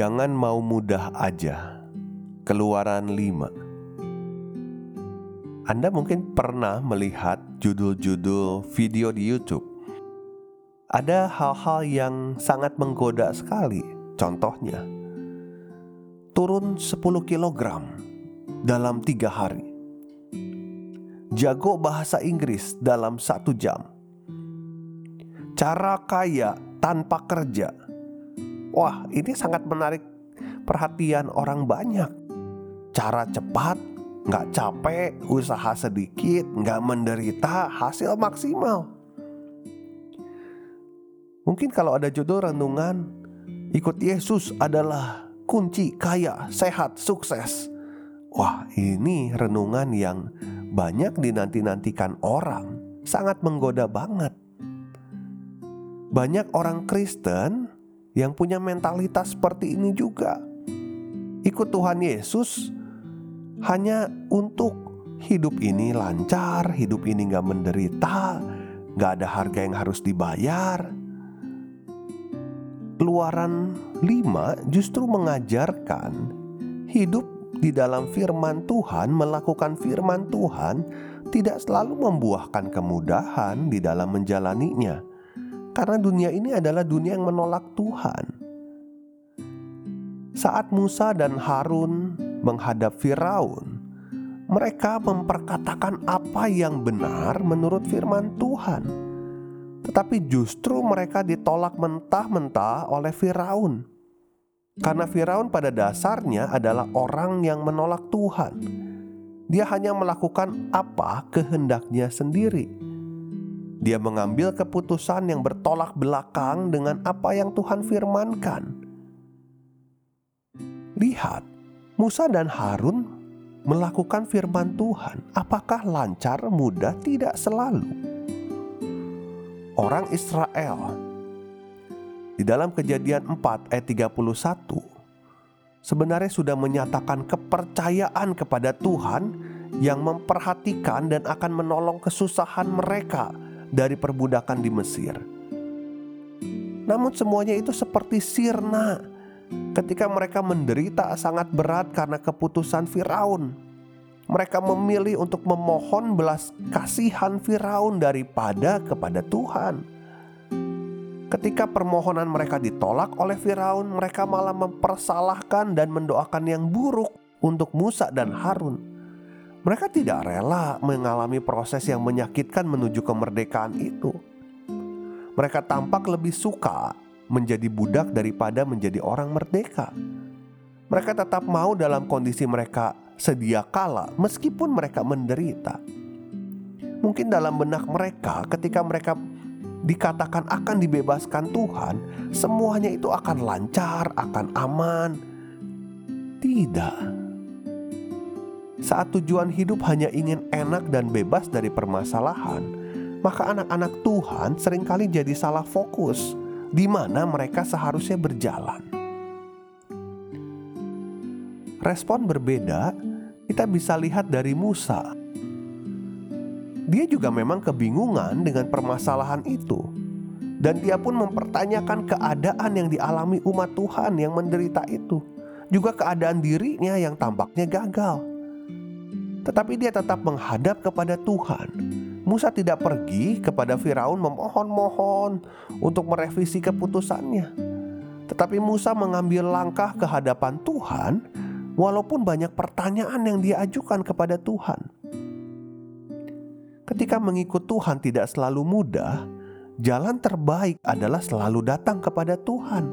Jangan mau mudah aja. Keluaran 5. Anda mungkin pernah melihat judul-judul video di YouTube. Ada hal-hal yang sangat menggoda sekali. Contohnya, turun 10 kg dalam tiga hari. Jago bahasa Inggris dalam satu jam. Cara kaya tanpa kerja Wah, ini sangat menarik perhatian orang banyak. Cara cepat, nggak capek, usaha sedikit, nggak menderita, hasil maksimal. Mungkin kalau ada judul renungan, ikut Yesus adalah kunci kaya, sehat, sukses. Wah, ini renungan yang banyak dinanti-nantikan orang, sangat menggoda banget. Banyak orang Kristen yang punya mentalitas seperti ini juga. Ikut Tuhan Yesus hanya untuk hidup ini lancar, hidup ini gak menderita, gak ada harga yang harus dibayar. Keluaran 5 justru mengajarkan hidup di dalam firman Tuhan, melakukan firman Tuhan tidak selalu membuahkan kemudahan di dalam menjalaninya karena dunia ini adalah dunia yang menolak Tuhan. Saat Musa dan Harun menghadap Firaun, mereka memperkatakan apa yang benar menurut firman Tuhan. Tetapi justru mereka ditolak mentah-mentah oleh Firaun. Karena Firaun pada dasarnya adalah orang yang menolak Tuhan. Dia hanya melakukan apa kehendaknya sendiri dia mengambil keputusan yang bertolak belakang dengan apa yang Tuhan firmankan. Lihat, Musa dan Harun melakukan firman Tuhan. Apakah lancar, mudah? Tidak selalu. Orang Israel di dalam Kejadian 4 ayat 31 sebenarnya sudah menyatakan kepercayaan kepada Tuhan yang memperhatikan dan akan menolong kesusahan mereka dari perbudakan di Mesir. Namun semuanya itu seperti sirna ketika mereka menderita sangat berat karena keputusan Firaun. Mereka memilih untuk memohon belas kasihan Firaun daripada kepada Tuhan. Ketika permohonan mereka ditolak oleh Firaun, mereka malah mempersalahkan dan mendoakan yang buruk untuk Musa dan Harun. Mereka tidak rela mengalami proses yang menyakitkan menuju kemerdekaan itu. Mereka tampak lebih suka menjadi budak daripada menjadi orang merdeka. Mereka tetap mau dalam kondisi mereka sedia kala, meskipun mereka menderita. Mungkin dalam benak mereka, ketika mereka dikatakan akan dibebaskan Tuhan, semuanya itu akan lancar, akan aman. Tidak, saat tujuan hidup hanya ingin enak dan bebas dari permasalahan, maka anak-anak Tuhan sering kali jadi salah fokus di mana mereka seharusnya berjalan. Respon berbeda kita bisa lihat dari Musa. Dia juga memang kebingungan dengan permasalahan itu. Dan dia pun mempertanyakan keadaan yang dialami umat Tuhan yang menderita itu. Juga keadaan dirinya yang tampaknya gagal. Tetapi dia tetap menghadap kepada Tuhan. Musa tidak pergi kepada Firaun memohon-mohon untuk merevisi keputusannya. Tetapi Musa mengambil langkah ke hadapan Tuhan walaupun banyak pertanyaan yang dia ajukan kepada Tuhan. Ketika mengikut Tuhan tidak selalu mudah, jalan terbaik adalah selalu datang kepada Tuhan.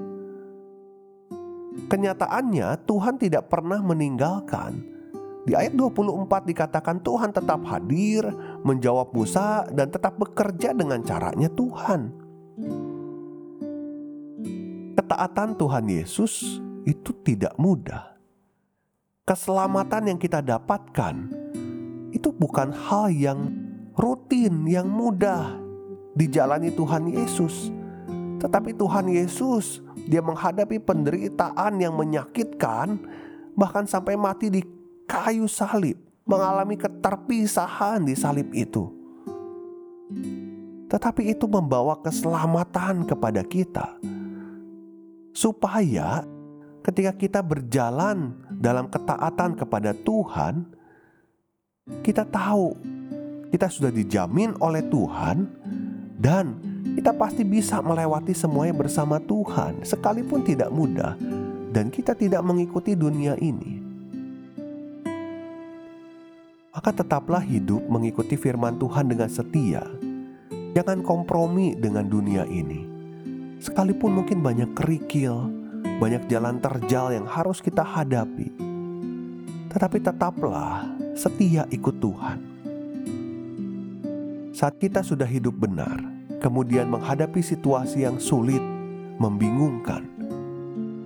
Kenyataannya, Tuhan tidak pernah meninggalkan di ayat 24 dikatakan Tuhan tetap hadir, menjawab Musa dan tetap bekerja dengan caranya Tuhan. Ketaatan Tuhan Yesus itu tidak mudah. Keselamatan yang kita dapatkan itu bukan hal yang rutin, yang mudah dijalani Tuhan Yesus. Tetapi Tuhan Yesus, dia menghadapi penderitaan yang menyakitkan, bahkan sampai mati di kayu salib, mengalami keterpisahan di salib itu. Tetapi itu membawa keselamatan kepada kita, supaya ketika kita berjalan dalam ketaatan kepada Tuhan, kita tahu kita sudah dijamin oleh Tuhan, dan kita pasti bisa melewati semuanya bersama Tuhan, sekalipun tidak mudah, dan kita tidak mengikuti dunia ini. Maka tetaplah hidup mengikuti firman Tuhan dengan setia. Jangan kompromi dengan dunia ini. Sekalipun mungkin banyak kerikil, banyak jalan terjal yang harus kita hadapi. Tetapi tetaplah setia ikut Tuhan. Saat kita sudah hidup benar, kemudian menghadapi situasi yang sulit, membingungkan,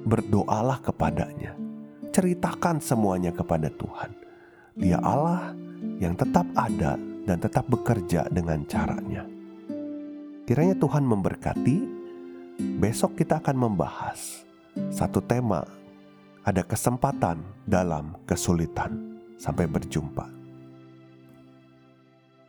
berdoalah kepadanya. Ceritakan semuanya kepada Tuhan. Dia Allah yang tetap ada dan tetap bekerja dengan caranya. Kiranya Tuhan memberkati. Besok kita akan membahas satu tema, ada kesempatan dalam kesulitan. Sampai berjumpa.